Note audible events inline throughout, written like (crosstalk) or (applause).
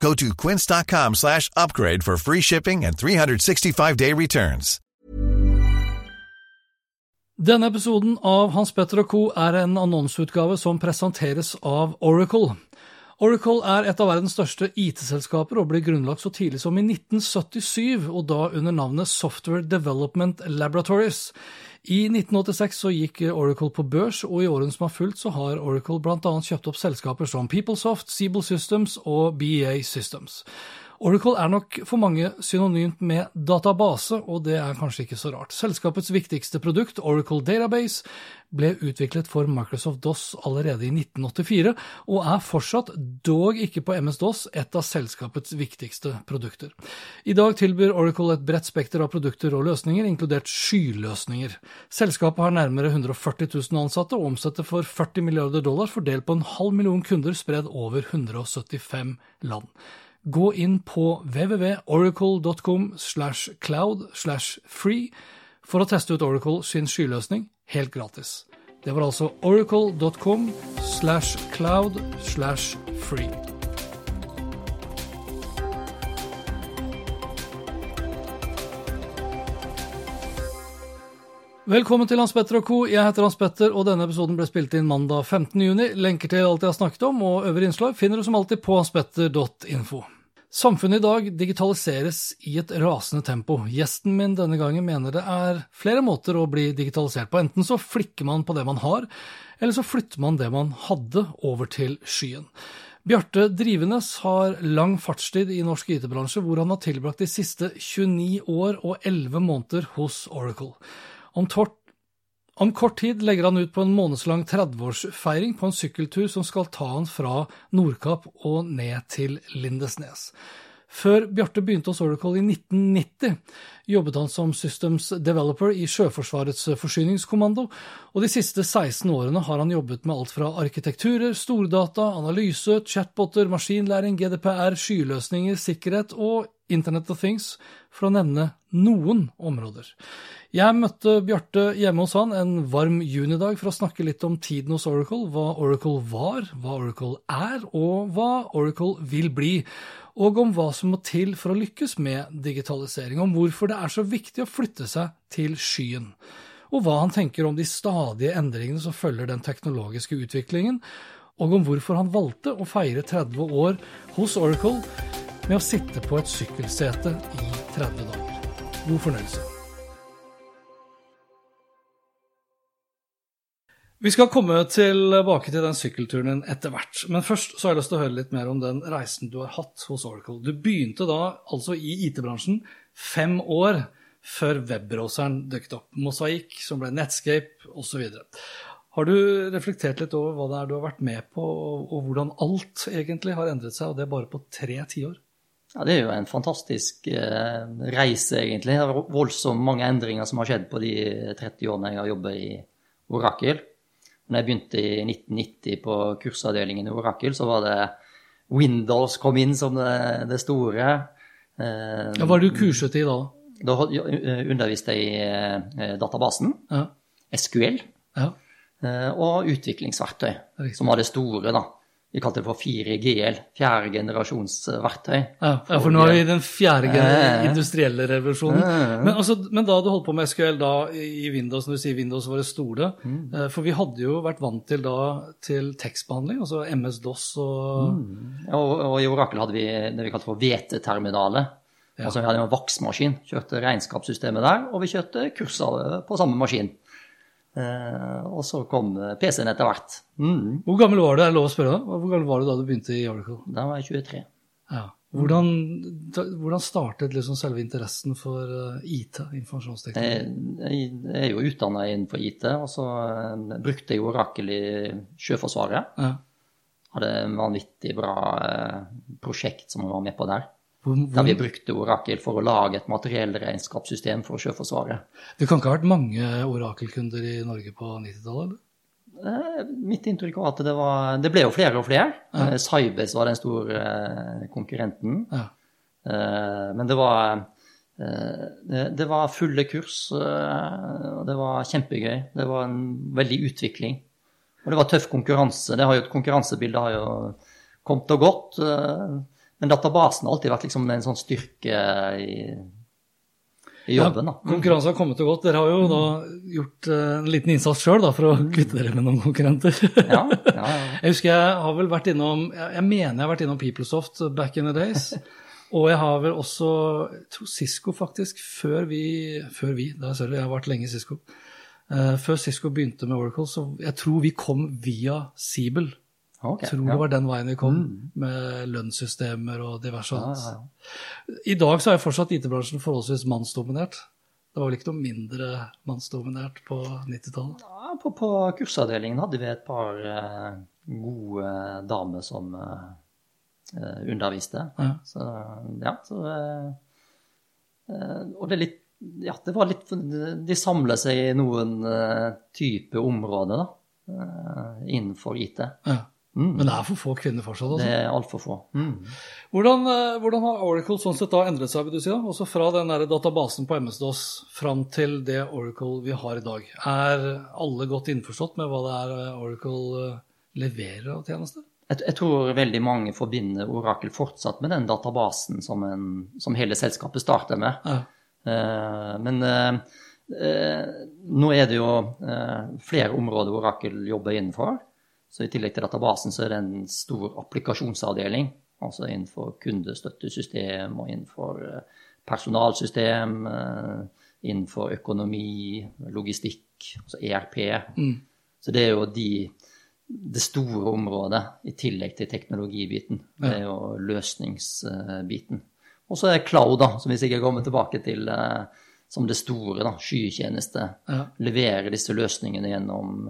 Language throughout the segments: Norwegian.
Go to quince.com slash upgrade for free shipping and 365-day returns. Denne episoden av Hans Petter og co. er en annonseutgave som presenteres av Oracle. Oracle er et av verdens største IT-selskaper og ble grunnlagt så tidlig som i 1977, og da under navnet Software Development Laboratories. I 1986 så gikk Oracle på børs, og i årene som har fulgt så har Oracle bl.a. kjøpt opp selskaper som PeopleSoft, Siebel Systems og BEA Systems. Oracle er nok for mange synonymt med database, og det er kanskje ikke så rart. Selskapets viktigste produkt, Oracle Database, ble utviklet for Microsoft DOS allerede i 1984, og er fortsatt, dog ikke på MS-DOS, et av selskapets viktigste produkter. I dag tilbyr Oracle et bredt spekter av produkter og løsninger, inkludert skyløsninger. Selskapet har nærmere 140 000 ansatte og omsetter for 40 milliarder dollar, fordelt på en halv million kunder spredd over 175 land. Gå inn på www.oracle.com slash cloud slash free for å teste ut Oracle sin skyløsning helt gratis. Det var altså oracle.com slash cloud slash free. Velkommen til Hans Petter og co. Jeg heter Hans Petter, og denne episoden ble spilt inn mandag 15. juni. Lenker til alt jeg har snakket om, og øvrige innslag finner du som alltid på hanspetter.info. Samfunnet i dag digitaliseres i et rasende tempo. Gjesten min denne gangen mener det er flere måter å bli digitalisert på. Enten så flikker man på det man har, eller så flytter man det man hadde, over til skyen. Bjarte Drivenes har lang fartstid i norsk IT-bransje, hvor han har tilbrakt de siste 29 år og 11 måneder hos Oracle. Om, tort, om, kort tid legger han ut på en månedslang 30-årsfeiring på en sykkeltur som skal ta han fra Nordkapp og ned til Lindesnes. Før Bjarte begynte hos Oracle i 1990, jobbet han som Systems Developer i Sjøforsvarets forsyningskommando, og de siste 16 årene har han jobbet med alt fra arkitekturer, stordata, analyse, chatboter, maskinlæring, GDPR, skyløsninger, sikkerhet og Internet of Things, for å nevne noen områder. Jeg møtte Bjarte hjemme hos han en varm junidag for å snakke litt om tiden hos Oracle, hva Oracle var, hva Oracle er, og hva Oracle vil bli, og om hva som må til for å lykkes med digitalisering, om hvorfor det er så viktig å flytte seg til skyen, og hva han tenker om de stadige endringene som følger den teknologiske utviklingen, og om hvorfor han valgte å feire 30 år hos Oracle med å sitte på et sykkelsete i 30 dager. God fornøyelse. Vi skal komme tilbake til den sykkelturen din etter hvert, men først så har jeg lyst til å høre litt mer om den reisen du har hatt hos Oracle. Du begynte da altså i IT-bransjen fem år før webbroseren dukket opp. Mosaikk, som ble Netscape osv. Har du reflektert litt over hva det er du har vært med på, og hvordan alt egentlig har endret seg, og det bare på tre tiår? Ja, Det er jo en fantastisk eh, reise, egentlig. Det er voldsomt mange endringer som har skjedd på de 30 årene jeg har jobbet i Orakel. Når jeg begynte i 1990 på kursavdelingen i Orakel, så var det Windows kom inn som det, det store. Eh, ja, hva er det du kurset i da? Da underviste jeg i eh, databasen, ja. SQL, ja. Eh, og utviklingsverktøy, som var det store, da. Vi kalte det for 4GL, fjerde generasjons verktøy. Ja, ja, for nå er vi i den fjerde eh, industrielle revolusjonen. Eh, men, altså, men, da du holdt på med SQL da i Windows, når du sier Windows var det store mm. eh, For vi hadde jo vært vant til da til tekstbehandling, altså MS-DOS og mm. og, og, i Orakel hadde vi det vi kalte for VT-terminalet. Ja. Altså Vi hadde en vaksmaskin, kjørte regnskapssystemet der, og vi kjørte kurser på samme maskin. Eh, og så kom PC-en etter hvert. Mm. Hvor gammel var du? Lov å spørre deg? Hvor gammel var du da du begynte i Oracle? Da var jeg 23. Ja. Hvordan, hvordan startet liksom selve interessen for eh, IT, informasjonsteknologi? Jeg, jeg er jo utdanna innenfor IT, og så brukte jeg Orakel i Sjøforsvaret. Ja. Hadde en vanvittig bra prosjekt som jeg var med på der. Hvor, Der vi brukte Orakel for å lage et materiellregnskapssystem for Sjøforsvaret. det kan ikke ha vært mange orakelkunder i Norge på 90-tallet? eller? Eh, Mitt inntrykk var at det var Det ble jo flere og flere. Ja. Eh, var den store eh, konkurrenten. Ja. Eh, Men det var det, var fulle kurs, og det var kjempegøy. Det var en veldig utvikling. Og det var tøff konkurranse. Det har jo, konkurransebildet har jo kommet og gått. Men databasen har alltid vært liksom en sånn styrke i, i jobben. da. Konkurranse har kommet og gått. Dere har jo da gjort eh, en liten innsats sjøl for å kvitte dere med noen konkurrenter. Ja, ja, ja. (laughs) Jeg husker jeg har vel vært innom Jeg mener jeg har vært innom PeopleSoft back in the days. Og jeg har vel også jeg tror Cisco, faktisk, før vi Før vi, da er selv, jeg har vært lenge i Cisco. Uh, før Cisco begynte med Oracle, så jeg tror vi kom via Siebel. Ok, Jeg tror ja. det var den veien vi kom, med lønnssystemer og diverse annet. ja, ja. I dag så er fortsatt IT-bransjen forholdsvis mannsdominert. Det var vel ikke noe mindre mannsdominert på 90-tallet? Ja, på, på kursavdelingen hadde vi et par uh, gode damer som eh, eh, underviste. Ja. Så ja, så uh, eh, Og det er litt Ja, det var litt De samler seg i noen uh, type områder, da. eh, innenfor IT. Ja. Mm. Men det er for få kvinner fortsatt. Det Altså. er altfor få. Mm. Hvordan, eh, hvordan har Oracle sånn sett da endret seg, vil du si? da? Også fra den der databasen på MS-DOS fram til det Oracle vi har i dag. Er alle godt innforstått med hva det er eh, Oracle eh, leverer av tjenester? Jeg, jeg tror veldig mange forbinder Oracle fortsatt med den databasen som, en, som hele selskapet starter med. Ja. Uh, men uh, uh, nå er det jo flere områder Orakel jobber innenfor. Så i tillegg til databasen så er det en stor applikasjonsavdeling. Altså innenfor kundestøttesystem og innenfor eh, personalsystem, eh, innenfor økonomi, logistikk, altså ERP. Mm. Så det er jo de, det store området i tillegg til teknologibiten. Det er jo løsningsbiten. Og så er cloud, da, som vi sikkert kommer tilbake til eh, som det store. da, Skytjeneste. Ja. Levere disse løsningene gjennom,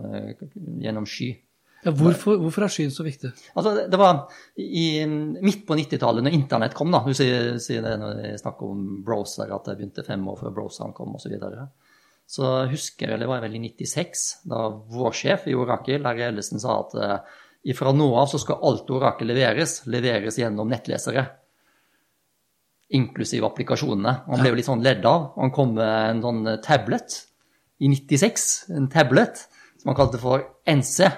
gjennom sky. Ja, hvorfor, hvorfor er skyen så viktig? Altså, det- var i, midt på 90-tallet, når internett kom, da Du sier, sier det når jeg snakker om browser, at det begynte fem år før browseren kom, osv. Så, videre. så husker jeg, det var vel i 96, da vår sjef i Orakel, Larry Ellison, sa at ifra fra nå av så skal alt Orakel leveres, leveres gjennom nettlesere. Inklusiv applikasjonene. Han ble jo litt sånn ledd av. Han kom med en sånn eh, tablet i 96, en tablet som han kalte for NC,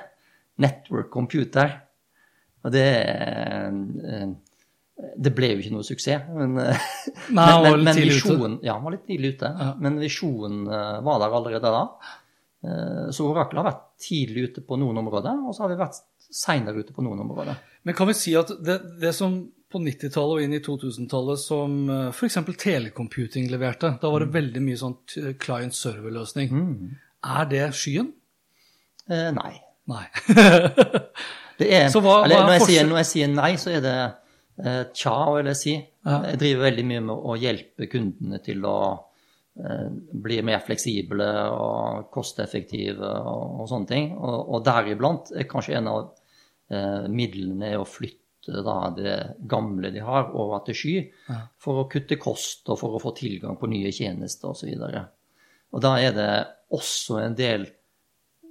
Network Computer. Og det eh, Det ble jo ikke noe suksess. Men, (laughs) Nei, men, men, men visjonen Ja, han var litt tidlig ute. Ja. Men visjonen eh, var der allerede da. Eh, Så Oracle har vært tidlig ute på noen områder, og så har vi vært seinere ute på noen områder. Men kan vi si at det, det som på 90-tallet og inn i 2000-tallet som f.eks. telecomputing leverte, da var det veldig mye sånn client-server-løsning. Er det skyen? Eh, Nei. Nei. (laughs) Det er, hva- eller, er når, jeg sier, når jeg sier nei, så er det eh, tja, vil jeg si. Ja. Jeg driver veldig mye med å hjelpe kundene til å eh, bli mer fleksible og kosteffektive og, og sånne ting. Og, og deriblant er kanskje en av eh, midlene er å flytte da, det gamle de har, over til sky, Ja. for å kutte kost og for å få tilgang på nye tjenester osv. Og, så og da er det også en del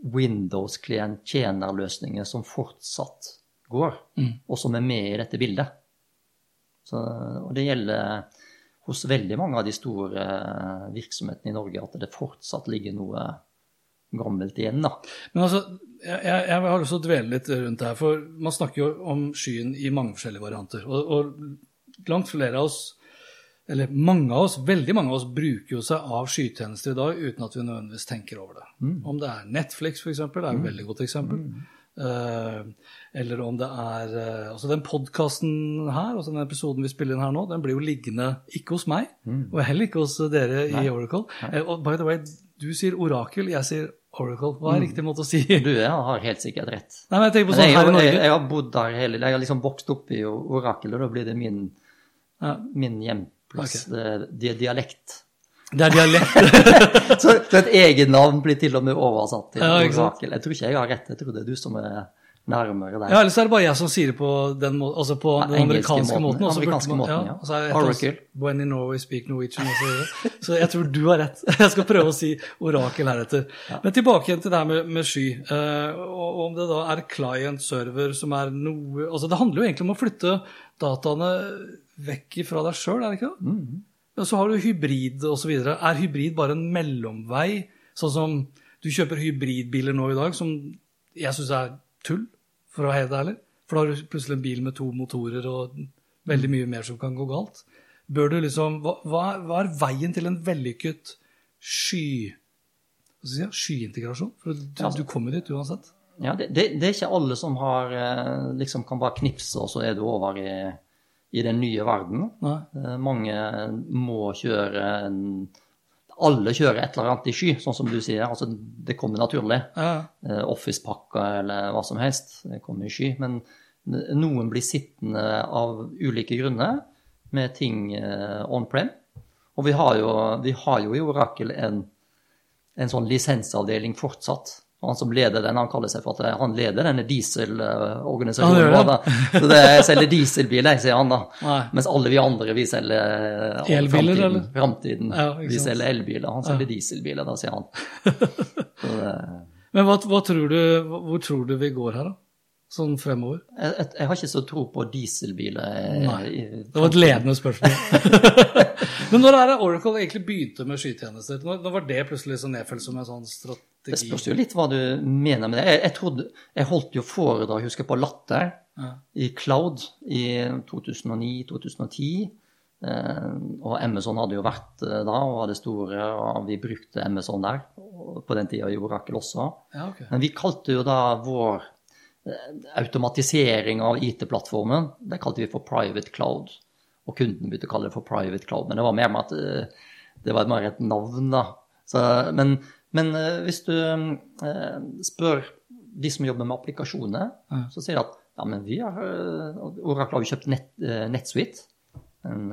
Windows-klient-tjenerløsninger som fortsatt går, Mm. og som er med i dette bildet. Så, og det gjelder hos veldig mange av de store eh, virksomhetene i Norge at det fortsatt ligger noe gammelt igjen. da. Men altså, jeg, jeg jeg har lyst til å dvele litt rundt det her, for man snakker jo om skyen i mange forskjellige varianter. Og, og langt flere av oss, eller mange av oss, veldig mange av oss, bruker jo seg av skytjenester i dag uten at vi nødvendigvis tenker over det. Om det er Netflix, f.eks., det er et veldig godt eksempel. Eh, eller om det er uh, Altså, den podkasten her, altså den episoden vi spiller inn her nå, den blir jo liggende ikke hos meg, og heller ikke hos dere i Oracle. Uh, og by the way, du sier Orakel, jeg sier Oracle. Hva er riktig måte å si? Du jeg har helt sikkert rett. Nei, men jeg tenker på sånn her i Norge. jeg har bodd der hele Jeg har liksom vokst opp i Orakel, og da blir det min, min hjemplass. Ok. Det, det er dialekt. det er dialekt. (laughs) Så, så et egennavn blir til og med oversatt til Ja. Orakel. Jeg tror ikke jeg har rett, jeg tror det er du som er nærmere der. Ja, Ellers er det bare jeg som sier det på den, må altså på den amerikanske måten. måten. og så burde Amerikanske man- måten, ja. ja. så er Oracle. When in Norway speak Norwegian og så jeg tror du har rett. (laughs) Jeg skal prøve å si orakel heretter. Men tilbake igjen til det her med, med sky. Uh, og om det da er client-server som er noe Altså det handler jo egentlig om å flytte dataene vekk fra deg sjøl, er det ikke det? Mm. Og så har du hybrid osv. Er hybrid bare en mellomvei? Sånn som du kjøper hybridbiler nå i dag, som jeg syns er tull, for å være helt ærlig. For da har du plutselig en bil med to motorer og veldig mye mer som kan gå galt. Bør du liksom, Hva, hva er- veien til en vellykket sky... Si, skyintegrasjon? For du, Altså- du kommer dit uansett. Ja, det, det, det er ikke alle som har, eh, liksom kan bare knipse, og så er du over i, i den nye verden. Eh, Mange må kjøre en- Alle kjører et eller annet i sky, sånn som du sier. altså Det kommer naturlig. Ja, Eh, Office-pakker eller hva som helst. Det kommer i sky. Men noen blir sittende av ulike grunner med ting eh, on-prem. Og vi har jo, vi har jo i Orakel en, en sånn lisensavdeling fortsatt. Han som leder den, han kaller seg for at han leder denne dieselorganisasjonen. Ja, det. Så det jeg selger dieselbiler, sier han da. Nei. Mens alle vi andre, vi selger eh, Elbiler, eller? Framtiden. Ja, vi selger elbiler, han selger dieselbiler, da, sier han. (laughs) Det, Men hva, hva tror du, hvor tror du vi går her, da? Sånn fremover? Jeg, jeg, har ikke så tro på dieselbiler. eh, Nei. Det var et ledende spørsmål. (laughs) Men når er det Oracle egentlig begynte med skytjenester? Når, når var det plutselig så nedfelt som en sånn Det strategi? spørs jo litt hva du mener med det. Jeg, jeg, trodde, jeg holdt jo foredrag, husker jeg, på Latter Ja. i Cloud i 2009-2010. Eh, og Amazon hadde jo vært eh, da og hadde store, og vi brukte Amazon der. På den tida gjorde Oracle også. Ja, okay. Men vi kalte jo da vår eh, automatisering av IT-plattformen det kalte vi for private cloud. Og kunden begynte å kalle det for private cloud. Men det var mer med at eh, det var mer et navn, da. Så, men men eh, hvis du eh, spør de som jobber med applikasjoner, Ja. så sier de at ja, men vi har eh, Oracle har jo kjøpt Net, NetSuite, en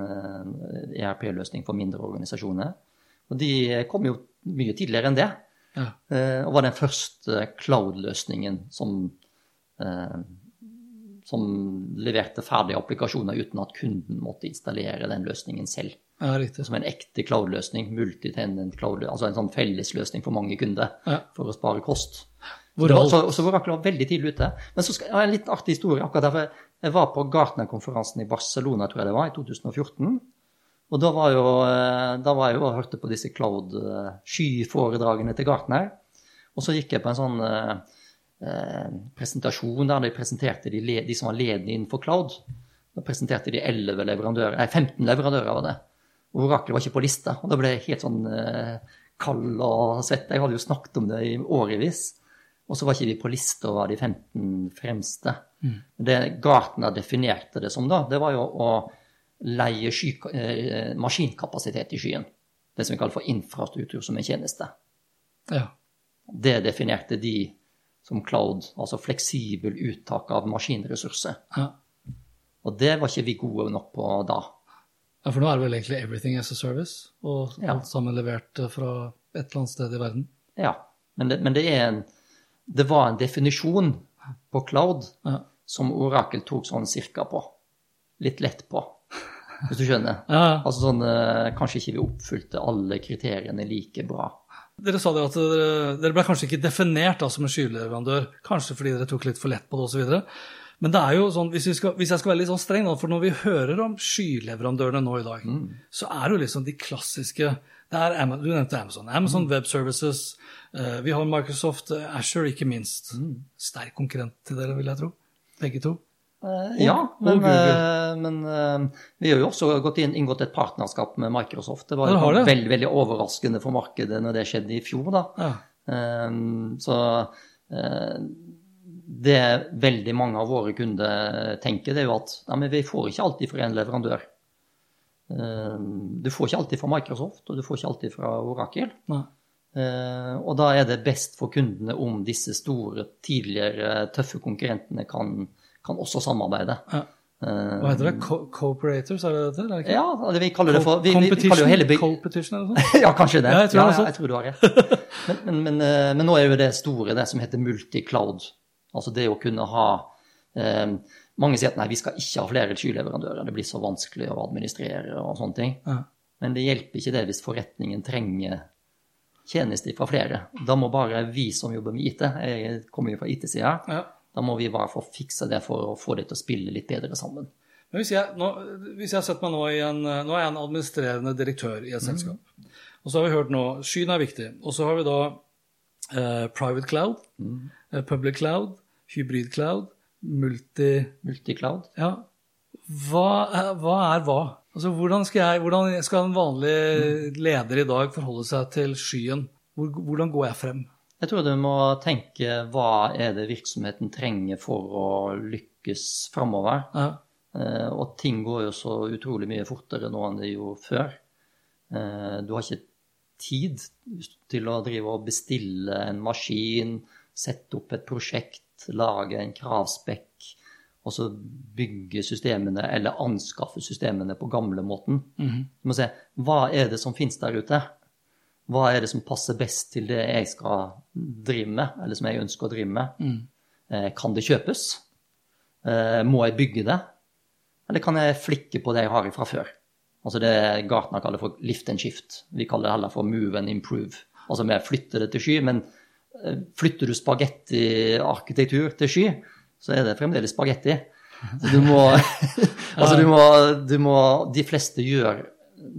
ERP-løsning for mindre organisasjoner. Og de kom jo mye tidligere enn det. Ja. Og var den første cloud-løsningen som, eh, som leverte ferdige applikasjoner uten at kunden måtte installere den løsningen selv. Ja. Som en ekte cloud-løsning, multitenant cloud, altså en sånn fellesløsning for mange kunder Ja. for å spare kost. Så, var- så, så Oracle var veldig tidlig ute. Men så skal ha en litt artig historie. akkurat derfor Jeg var på Gartner-konferansen i Barcelona, tror jeg det var, i 2014. Og da var, jo, eh, da var jeg jo og hørte på disse cloud-skyforedragene til Gartner. Og så gikk jeg på en sånn eh, eh, presentasjon der de presenterte de, de som var ledende innenfor cloud. Da presenterte de 11 leverandører, nei 15 leverandører var det. Orakel var ikke på lista. Og da ble jeg helt sånn eh, kald og svett. Jeg hadde jo snakket om det i årevis. Og så var ikke vi på lista over de 15 fremste. Det Gartner definerte det som, da, det var jo å leie sky, eh, maskinkapasitet i skyen. Det som vi kaller for infrastruktur som en tjeneste. Ja. Det definerte de som cloud, altså fleksibel uttak av maskinressurser. Ja. Og det var ikke vi gode nok på da. Ja, for nå er det vel egentlig everything as a service, og Ja. alt sammen levert eh, fra et eller annet sted i verden. Ja, men det, men det en Det var en definisjon på cloud Ja. som Orakel tok sånn cirka på. Litt lett på, hvis du skjønner. (laughs) Ja, ja. Altså sånn eh, Kanskje ikke vi oppfylte alle kriteriene like bra. Dere sa det at dere, dere ble kanskje ikke definert da, som en skyleverandør, kanskje fordi dere tok litt for lett på det osv. Men det er jo sånn, hvis, vi skal, hvis jeg skal være litt sånn streng, da, for når vi hører om skyleverandørene nå i dag, så er det jo liksom de klassiske det er, Du nevnte Amazon. Amazon Web Services. eh, vi har Microsoft Asher, Azure, ikke minst. Sterk konkurrent til dere, vil jeg tro. Begge to. Eh, ja, men, og Google. eh, men eh, vi har jo også gått inn, inngått et partnerskap med Microsoft. Det var jo det. veldig, veldig overraskende for markedet når det skjedde i fjor. da. Ja. Eh, så eh, det veldig mange av våre kunder tenker, det er jo at ja, men vi får ikke alltid fra en leverandør. Eh, Du får ikke alltid fra Microsoft, og du får ikke alltid fra Orakel. Nei. Eh, Og da er det best for kundene om disse store, tidligere tøffe konkurrentene kan, kan også samarbeide. Ja. Eh, Hva heter det? Co Cooperators, er det det? Er det ikke? Ja, det vi kaller det for vi, vi, vi kaller jo hele Competition, eller noe sånt? Ja, kanskje det. Ja, jeg tror ja, sånn. jeg tror du har rett. Men, men, men, men nå er jo det store, det som heter multicloud. Altså det å kunne ha eh, Mange sier at nei, vi skal ikke ha flere skyleverandører, det blir så vanskelig å administrere og sånne ting. Ja. Men det hjelper ikke det hvis forretningen trenger tjenester fra flere. Da må bare vi som jobber med IT, jeg kommer jo fra IT-sida, Ja. da må vi bare få fikse det for å få det til å spille litt bedre sammen. Men hvis jeg, nå, hvis jeg setter meg nå i en Nå er jeg en administrerende direktør i et selskap. Og så har vi hørt nå Skyen er viktig. Og så har vi da eh, private cloud, eh, public cloud, hybrid cloud, multi... Multicloud. Ja. Hva er hva? Er hva? Altså, hvordan, skal jeg, hvordan skal en vanlig leder i dag forholde seg til skyen? Hvor, hvordan går jeg frem? Jeg tror du må tenke hva er det virksomheten trenger for å lykkes framover. Ja. Eh, og ting går jo så utrolig mye fortere nå enn det gjorde før. Eh, du har ikke tid til å drive og bestille en maskin, sette opp et prosjekt, lage en kravspekk, og så bygge systemene eller anskaffe systemene på gamlemåten. Du må se hva er det som finnes der ute? Hva er det som passer best til det jeg skal drive med, eller som jeg ønsker å drive med? Eh, Kan det kjøpes? Eh, Må jeg bygge det? Eller kan jeg flikke på det jeg har fra før? Altså det Gartner kaller for lift and shift. Vi kaller det heller for move and improve. Altså vi flytter det til sky, men flytter du spagettiarkitektur til sky, så er det fremdeles spagetti. Så du må, (laughs) (laughs) altså du må, du må De fleste gjør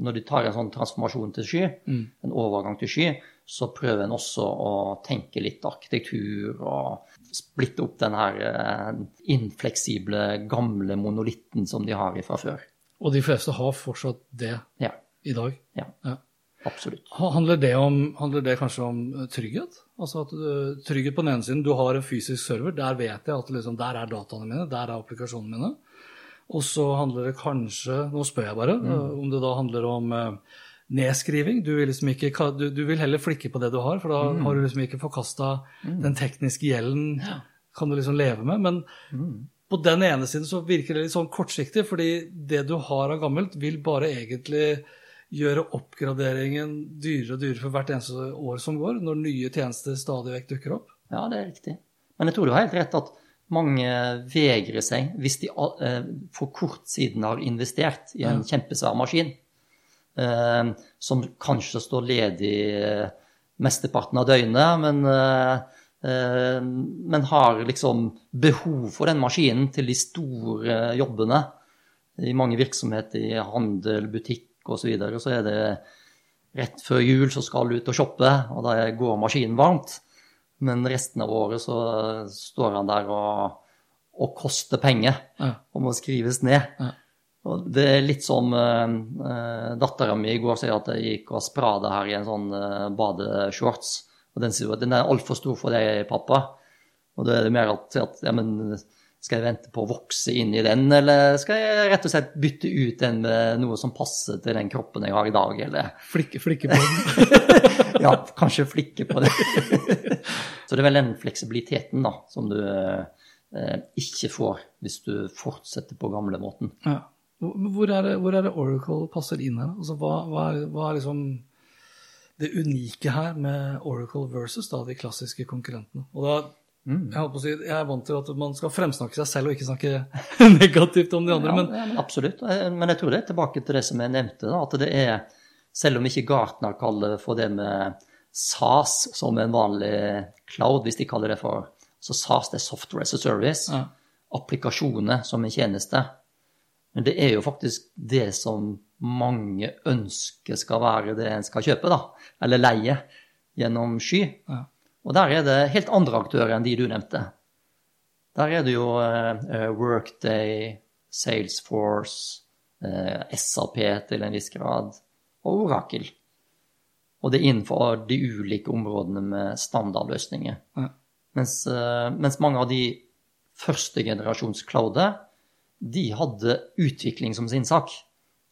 Når de tar en sånn transformasjon til sky, en overgang til sky, så prøver en også å tenke litt arkitektur og splitte opp den her eh, infleksible, gamle monolitten som de har fra før. Og de fleste har fortsatt det Ja, i dag. ja, Ja. absolutt. Handler det, om, handler det kanskje om trygghet? Altså at du, Trygghet på den ene siden, du har en fysisk server, der vet jeg at liksom, der er dataene mine, der er applikasjonene mine. Og så handler det kanskje, nå spør jeg bare, eh, om det da handler om uh, nedskriving. Du vil, liksom ikke, du, du vil heller flikke på det du har, for da har du liksom ikke forkasta den tekniske gjelden, kan du liksom leve med. Men på den ene siden så virker det litt sånn kortsiktig, fordi det du har av gammelt, vil bare egentlig gjøre oppgraderingen dyrere og dyrere for hvert eneste år som går, når nye tjenester stadig vekk dukker opp. Ja, det er riktig. Men jeg tror du har helt rett at mange vegrer seg hvis de eh, for kort siden har investert i en kjempesvær maskin, eh, som kanskje står ledig eh, mesteparten av døgnet, men, eh, eh, men har liksom behov for den maskinen til de store jobbene. I mange virksomheter i handel, butikk osv. Så, videre, så er det rett før jul så skal du ut og shoppe, og da går maskinen varmt. Men resten av året så står han der og, og koster penger Ja. og må skrives ned. Ja. Og det er litt som uh, dattera mi i går sier at jeg gikk og sprada her i en sånn uh, badeshorts. Og den sier at den er altfor stor for deg, pappa. Og da er det mer at, at ja, men skal jeg vente på å vokse inn i den, eller skal jeg rett og slett bytte ut den med noe som passer til den kroppen jeg har i dag, eller Flikke, flikke på den. (laughs) ja, kanskje flikke på det. (laughs) Så det er vel den fleksibiliteten da, som du eh, ikke får hvis du fortsetter på gamlemåten. Ja. Hvor hvor er, det, hvor er det Oracle passer inn her? Altså, hva, hva, er, hva er liksom det unike her med Oracle versus da, de klassiske konkurrentene? Og da, jeg, holdt å si, jeg er vant til at man skal fremsnakke seg selv og ikke snakke (laughs) negativt om de andre. Ja, men ja, men absolutt. Men jeg tror det er tilbake til det som jeg nevnte, da, at det er, selv om ikke Gartner kaller for det med SAS som en vanlig cloud, hvis de kaller det for Så SAS det er software as a service. Ja. Applikasjoner som en tjeneste. Men det er jo faktisk det som mange ønsker skal være det en skal kjøpe, da. Eller leie gjennom sky. Ja. Og der er det helt andre aktører enn de du nevnte. Der er det jo eh, Workday, Salesforce, eh, SAP til en viss grad, og Orakel. Og det er innenfor de ulike områdene med standardløsninger. Ja. Mens, eh, mens mange av de første generasjons clouder, de hadde utvikling som sin sak.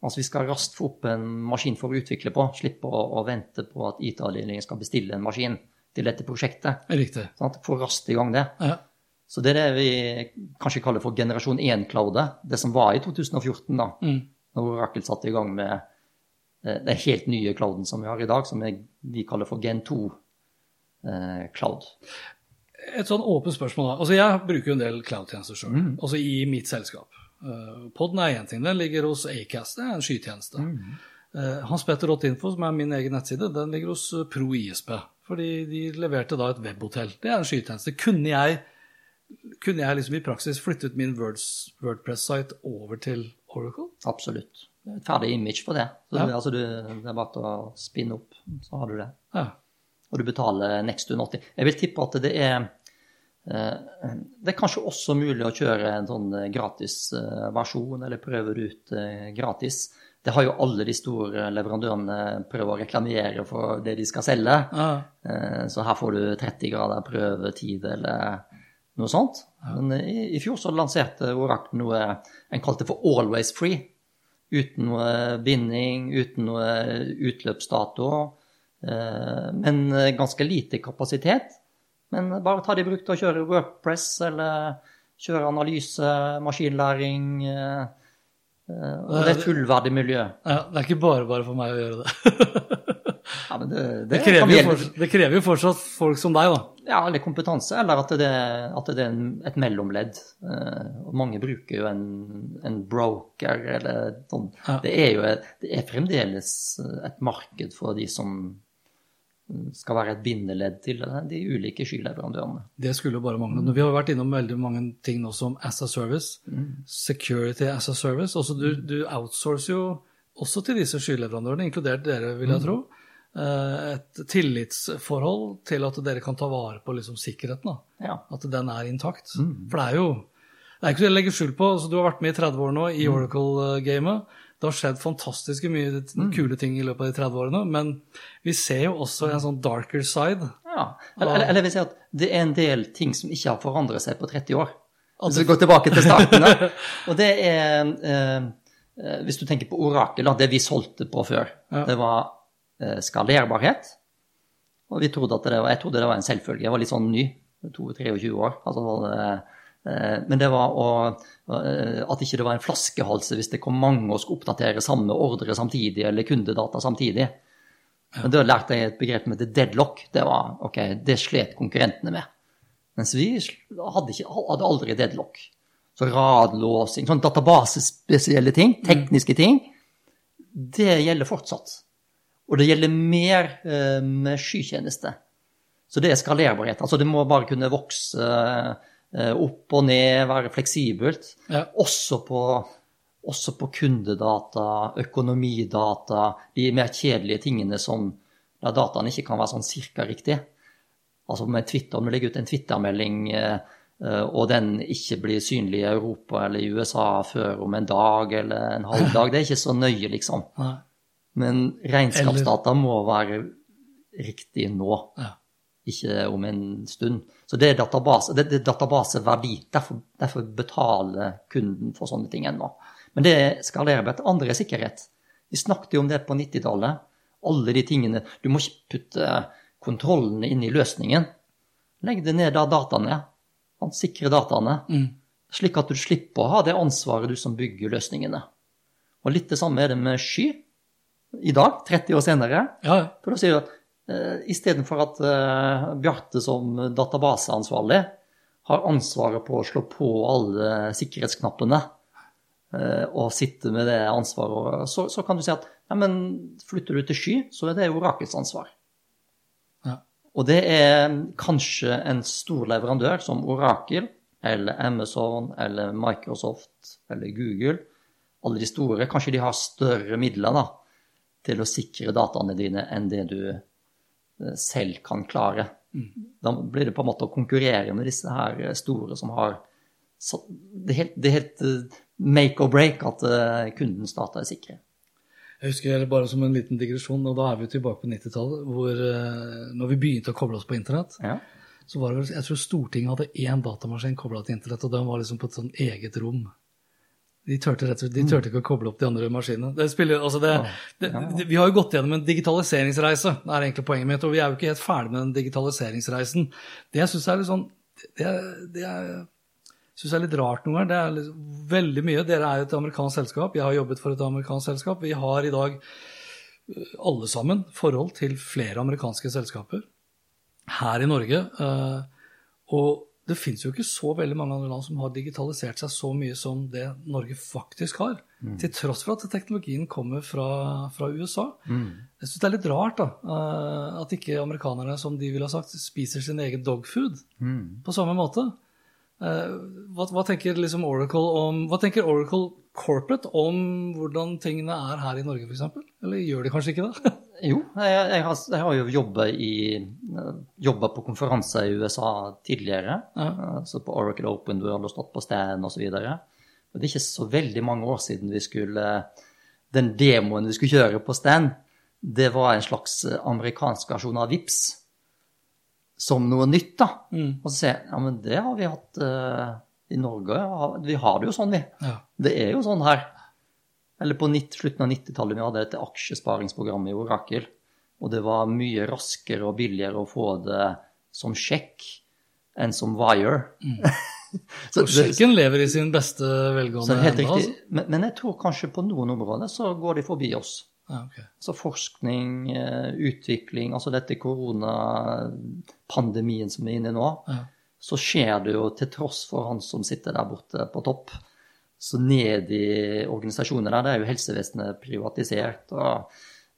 Altså vi skal raskt få opp en maskin for å utvikle på, slippe å, å vente på at IT-avdelingen skal bestille en maskin til dette prosjektet. Riktig. Sant? Få raskt i gang det. Ja. Så det er det vi kanskje kaller for generasjon 1-cloudet, det som var i 2014, da, Mm. når Oracle satte i gang med eh, den helt nye clouden som vi har i dag, som vi kaller for Gen 2 eh, cloud. Et sånn åpent spørsmål, da. Altså, jeg bruker jo en del cloud-tjenester sjøl, mm. altså i mitt selskap. Poden Podden er én ting, den ligger hos Acast, det er en skytjeneste. Mm. Uh, Hanspetter.info, som er min egen nettside, den ligger hos Pro ISP. Fordi de leverte da et webhotell. Det er en skytjeneste. Kunne jeg, kunne jeg liksom i praksis flyttet min Wordpress-site over til Oracle? Absolutt. Et ferdig image for det. Så ja. det, altså, du, det er bare å spinne opp, så har du det. Ja og du betaler next to nothing. Jeg vil tippe at det er eh, det er kanskje også mulig å kjøre en sånn eh, gratis eh, versjon, eller prøve det ut gratis. Det har jo alle de store leverandørene prøvd å reklamere for det de skal selge. Ja. Så her får du 30 grader prøvetid eller noe sånt. Men i, i, fjor så lanserte Oracle noe en kalte for Always Free. Uten noe binding, uten noe utløpsdato. Eh, men eh, ganske lite kapasitet. Men bare ta det i bruk til å kjøre Workpress eller kjøre analyse, maskinlæring. Eh, og det er fullverdig miljø. Ja, det er ikke bare bare for meg å gjøre det. (laughs) ja, men det, det, det, krever fortsatt, det, krever jo fortsatt folk som deg, da. Ja, eller kompetanse, eller at det, at er et mellomledd. Og mange bruker jo en, en broker eller sånn. Ja. Det er jo et, det er fremdeles et marked for de som skal være et bindeledd til de ulike skyleverandørene. Det skulle jo bare mangle. Vi har vært innom veldig mange ting nå som as a service, mm. security as a service. Også du, du, outsourcer jo også til disse skyleverandørene, inkludert dere, vil jeg mm. tro. Eh, et tillitsforhold til at dere kan ta vare på liksom sikkerheten. Ja. At den er intakt. Mm. For det er jo det er ikke så jeg legger skjul på, altså Du har vært med i 30 år nå i mm. Oracle-gamet. Det har skjedd fantastiske mye mm. kule ting i løpet av de 30 årene, men vi ser jo også en sånn darker side. Ja, eller, eller, eller vil si at det er en del ting som ikke har forandret seg på 30 år. Hvis vi går tilbake til starten. (laughs) Og det er eh, eh, Hvis du tenker på Orakel, det vi solgte på før, ja. det var eh, skalerbarhet. Og vi trodde at det var, jeg trodde det var en selvfølge. Jeg var litt sånn ny, 22-23 år. altså var det Eh, men det var å, eh, at ikke det var en flaskehals hvis det kom mange og skulle oppdatere samme ordre samtidig eller kundedata samtidig. Men da lærte jeg et begrep som heter deadlock. Det var, ok, det slet konkurrentene med. Mens vi hadde, ikke, hadde aldri deadlock. Så radlåsing, sånn databasespesielle ting, mm. tekniske ting, det gjelder fortsatt. Og det gjelder mer eh, med skytjeneste. Så det er skalerbarhet. Altså det må bare kunne vokse Eh, opp og ned, være fleksibelt. Ja. Også, på, også, på, kundedata, økonomidata, de mer kjedelige tingene som der dataene ikke kan være sånn cirka riktig. Altså med Twitter, om du legger ut en Twitter-melding, eh, og den ikke blir synlig i Europa eller i USA før om en dag eller en halv dag, det er ikke så nøye, liksom. Men regnskapsdata må være riktig nå. Ikke om en stund. Så det er, database, det, er databaseverdi. Derfor, derfor, betaler kunden for sånne ting ennå. Men det skalerer. Det andre er sikkerhet. Vi snakket jo om det på 90-tallet. Alle de tingene Du må ikke putte kontrollene inn i løsningen. Legg det ned der dataene er. Sikre dataene. Mm. Slik at du slipper å ha det ansvaret, du som bygger løsningene. Og litt det samme er det med sky i dag, 30 år senere. Ja. For da sier du at Istedenfor at uh, Bjarte som databaseansvarlig har ansvaret på å slå på alle sikkerhetsknappene uh, og sitte med det ansvaret, så, så, kan du si at ja, men flytter du til sky, så er det Orakels ansvar. Ja. Og det er kanskje en stor leverandør som Orakel eller Amazon eller Microsoft eller Google, alle de store, kanskje de har større midler da, til å sikre dataene dine enn det du Eh, selv kan klare. Mm. Da blir det på en måte å konkurrere med disse her eh, store som har Det er helt, det er helt eh, make or break at kundens data er sikre. Jeg husker bare som en liten digresjon, og da er vi tilbake på 90-tallet, hvor når vi begynte å koble oss på internett, ja. så var det vel Jeg tror Stortinget hadde én datamaskin kobla til internett, og den var liksom på et sånn eget rom. De turte, rett og slett, de turte ikke å koble opp de andre maskinene. Det spiller, altså det, det, det, vi har jo gått gjennom en digitaliseringsreise, det er egentlig poenget mitt. Og vi er jo ikke helt ferdig med den digitaliseringsreisen. Det jeg syns er litt sånn Det, det jeg er litt rart noen ganger, det er litt, veldig mye Dere er jo et amerikansk selskap, jeg har jobbet for et amerikansk selskap. Vi har i dag øh, alle sammen forhold til flere amerikanske selskaper her i Norge. Øh, Og det fins jo ikke så veldig mange andre land som har digitalisert seg så mye som det Norge faktisk har. Til tross for at teknologien kommer fra, fra USA. Jeg syns det er litt rart da, eh, at ikke amerikanerne, som de ville ha sagt, spiser sin egen dogfood på samme måte. Eh, Hva, hva, tenker liksom Oracle om, hva tenker Oracle Corporate om hvordan tingene er her i Norge, f.eks.? Eller gjør de kanskje ikke det? (laughs) Jo, jeg, jeg, har, jeg har jo jobba jobba på konferanser i USA tidligere. Ja. Altså på Oracle Open World og stått på stand osv. Det er ikke så veldig mange år siden vi skulle Den demoen vi skulle kjøre på stand, det var en slags amerikansk versjon av VIPS som noe nytt. da. Mm. Og så sier jeg ja, men det har vi hatt uh, i Norge. Vi har det jo sånn, vi. Ja. Det er jo sånn her. Eller på 90, slutten av 90-tallet vi hadde et aksjesparingsprogram i Orakel. Og det var mye raskere og billigere å få det som sjekk enn som wire. (laughs) så, Og sjekken lever i sin beste velgående ennå? riktig. Men, men jeg tror kanskje på noen områder så går de forbi oss. Altså. Ja, ok. Så forskning, eh, utvikling, altså dette koronapandemien som vi er inne i nå, Ja. så skjer det jo til tross for han som sitter der borte på topp. Så ned i organisasjoner der, det er jo helsevesenet privatisert. og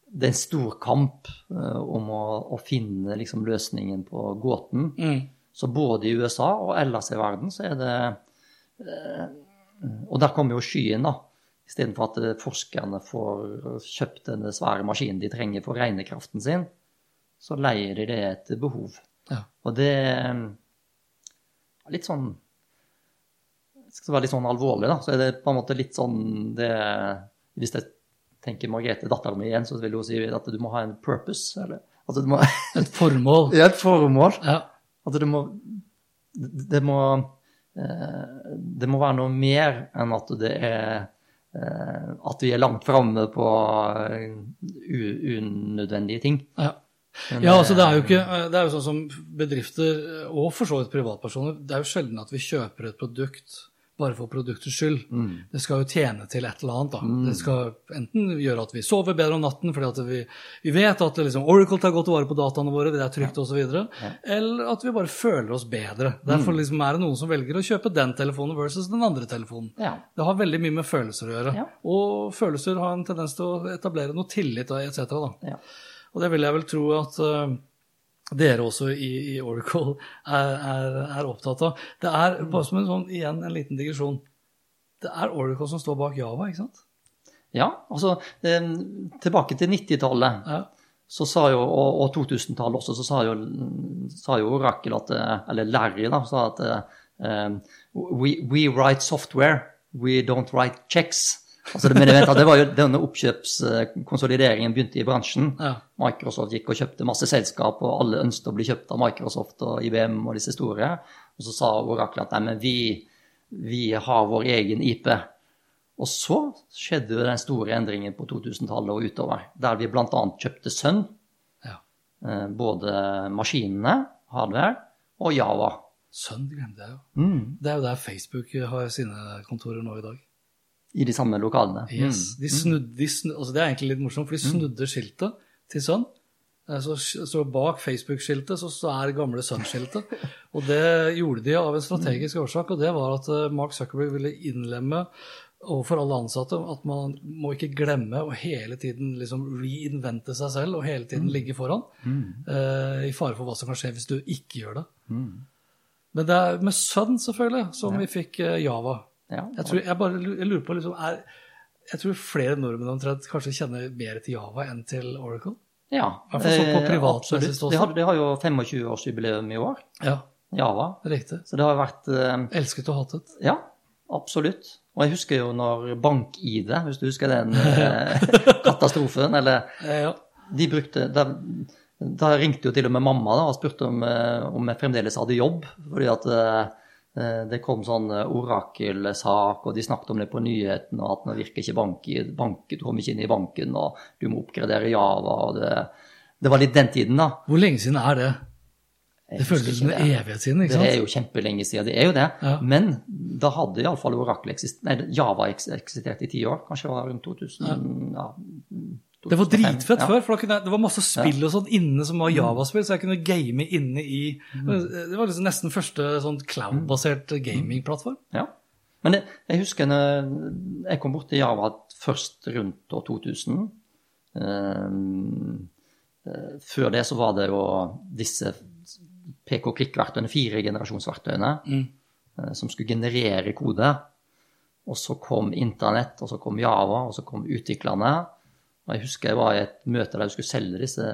Det er en stor kamp uh, om å, å finne liksom, løsningen på gåten. Mm. Så både i USA og ellers i verden så er det uh, Og der kommer jo skyen, da. Istedenfor at eh, forskerne får kjøpt den svære maskinen de trenger for regnekraften sin, så leier de det etter behov. Ja. Og det er litt sånn Skal være litt sånn alvorlig, da, så er det på en måte litt sånn det Hvis jeg tenker Margrethe, dattera mi igjen, så vil hun si at du må ha en purpose. Eller, at du må (laughs) Et formål. Ja, et formål. Ja. At det må Det må eh, Det må være noe mer enn at det er eh, At vi er langt framme på eh, unødvendige ting. Ja. Men, Ja, altså det er jo ikke Det er jo sånn som bedrifter, og for så vidt privatpersoner, det er jo sjelden at vi kjøper et produkt bare for produktets skyld. Mm. Det skal jo tjene til et eller annet. da. Det skal enten gjøre at vi sover bedre om natten fordi at vi, vi vet at liksom, Oracle tar godt vare på dataene våre, det er trygt osv. Eller at vi bare føler oss bedre. Derfor Mm. liksom er det noen som velger å kjøpe den telefonen versus den andre telefonen. Ja. Det har veldig mye med følelser å gjøre. Ja. Og følelser har en tendens til å etablere noe tillit etc. Ja. Og det vil jeg vel tro at eh, dere også i, i Oracle er, er, er opptatt av. Det er bare som en sånn, igjen en liten digresjon. Det er Oracle som står bak Java, ikke sant? ja, altså eh, Tilbake til 90-tallet. Ja. så sa jo, og, og 2000-tallet også, så sa jo, sa jo Oracle at eh, Eller Larry da, sa at um, we, we write software, we don't write checks. Altså, men vent, det var jo denne oppkjøpskonsolideringen begynte i bransjen. Ja. Microsoft gikk og kjøpte masse selskap, og alle ønsket å bli kjøpt av Microsoft og IBM og disse store. Og så sa Oracle at nei, men vi, vi har vår egen IP. Og så skjedde jo den store endringen på 2000-tallet og utover, der vi bl.a. kjøpte Sun. Ja. Eh, Både maskinene, hardware, og Java. Sønn glemte jeg jo. Mm. Det er jo der Facebook har sine kontorer nå i dag. I de samme lokalene. Yes. Mm. De snudde, de snudde, altså det er egentlig litt morsomt, for de snudde skiltet til Sun. Eh, Så, så bak Facebook-skiltet så, så er gamle Sun-skiltet. (laughs) Og det gjorde de av en strategisk årsak, og det var at eh, Mark Zuckerberg ville innlemme overfor alle ansatte at man må ikke glemme å hele tiden liksom reinvente seg selv og hele tiden ligge foran. eh, I fare for hva som kan skje hvis du ikke gjør det. Men det er med Sun, selvfølgelig, som vi fikk Java. Ja, Jeg, tror, jeg bare jeg lurer på liksom, er, Jeg tror flere nordmenn omtrent kanskje kjenner mer til Java enn til Oracle. ja. sånn på eh, absolutt. De har, de har jo 25-årsjubileum i år, Ja, Java. riktig. Så det har vært eh, Elsket og hatet. Ja, absolutt. Og jeg husker jo når BankID, hvis du husker den (laughs) eh, katastrofen, eller Ja. de brukte Da, da ringte jo til og med mamma da, og spurte om, om jeg fremdeles hadde jobb. Fordi at det kom sånn eh, orakelsak, og de snakket om det på nyhetene, og at nå virker ikke bank, bank, du kommer ikke inn i banken, og du må oppgradere Java. og det, det var litt den tiden, da. Hvor lenge siden er det? Det føles som en evighet siden, ikke Det er jo kjempelenge siden, det er jo det. Ja. Men da hadde iallfall Oracle eksist nei, Java eksistert i ti år. Kanskje det var rundt 2000, ja. Det var 2005. dritfett Ja. før, for kunne det var masse spill og sånn inne som var Java-spill, så jeg kunne game inne i Det var liksom nesten første sånn cloud-basert gamingplattform. Ja. Men det, jeg husker når jeg kom bort til Java først rundt år 2000. Ehm, eh, før det så var det jo disse PK-klikk-verktøyene, fire generasjonsverktøyene, eh, som skulle generere kode. Og så kom internett, og så kom Java, og så kom utviklerne. Og jeg husker jeg var i et møte der jeg skulle selge disse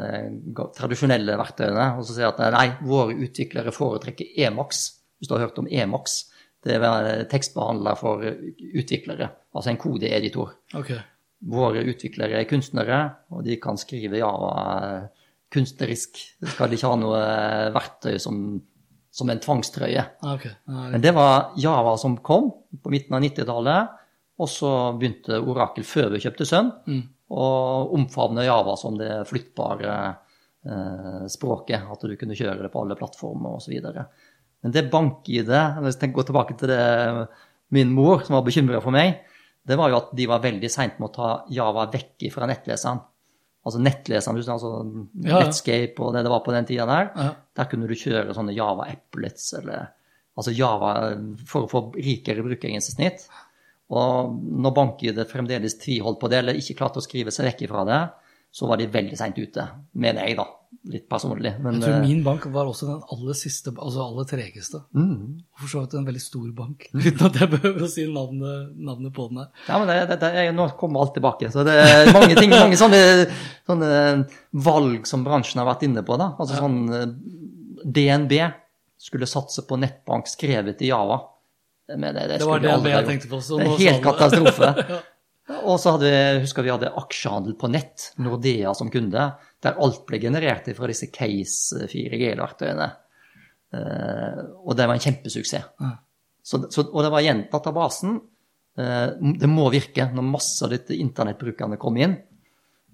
tradisjonelle verktøyene. Og så sier jeg at nei, våre utviklere foretrekker Emax, Hvis du har hørt om Emax. Det er tekstbehandler for utviklere. Altså en kodeeditor. Okay. Våre utviklere er kunstnere, og de kan skrive Java kunstnerisk. De skal ikke ha noe verktøy som, som en tvangstrøye. Okay. ok. Men det var Java som kom på midten av 90-tallet, og så begynte Orakel før vi kjøpte Sønn, å omfavne Java som det flyttbare eh, språket, at du kunne kjøre det på alle plattformer osv. Men det bank-ID, hvis jeg går tilbake til det min mor som var bekymra for meg, det var jo at de var veldig seint med å ta Java vekk fra nettleseren. Altså nettleseren, altså Ja, ja. Netscape og det det var på den tida der. Ja. Der kunne du kjøre sånne Java applets eller Altså Java for å få rikere brukergrensesnitt. Og når BankID fremdeles tviholdt på det, eller ikke klarte å skrive seg vekk ifra det, så var de veldig seint ute. Mener jeg, da. Litt personlig. Men Jeg tror eh, min bank var også den aller siste, altså aller tregeste. mm, for så vidt en veldig stor bank, (laughs) uten at jeg behøver å si navnet, navnet på den her. ja, men det, det, det, nå kommer alt tilbake. Så det er mange ting, mange sånne, sånne valg som bransjen har vært inne på. da. Altså sånn eh, DNB skulle satse på nettbank skrevet i Java. Men det, det, Det var skulle det jeg tenkte på. Så Det nå helt katastrofe. (laughs) ja. Og så hadde vi, husker vi hadde aksjehandel på nett, Nordea som kunde, der alt ble generert fra disse Case 4G-verktøyene. Eh, og det var en kjempesuksess. Så, så, og det var igjen databasen. Eh, det må virke når masse av dette internettbrukerne kom inn.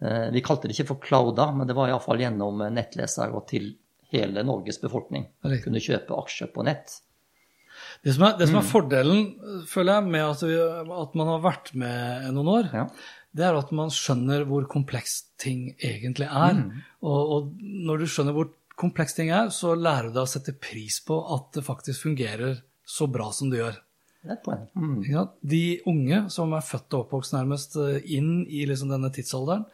Eh, vi kalte det ikke for clouda, men det var iallfall gjennom nettleser og til hele Norges befolkning. Kunne kjøpe aksjer på nett. Det som er, det Mm. som er fordelen, føler jeg, med at, vi, at man har vært med noen år, Ja. det er at man skjønner hvor komplekst ting egentlig er. Mm. Og, og når du skjønner hvor komplekst ting er, så lærer du deg å sette pris på at det faktisk fungerer så bra som det gjør. Det er et poeng. Mm. Ja. De unge som er født og oppvokst nærmest eh, inn i liksom denne tidsalderen,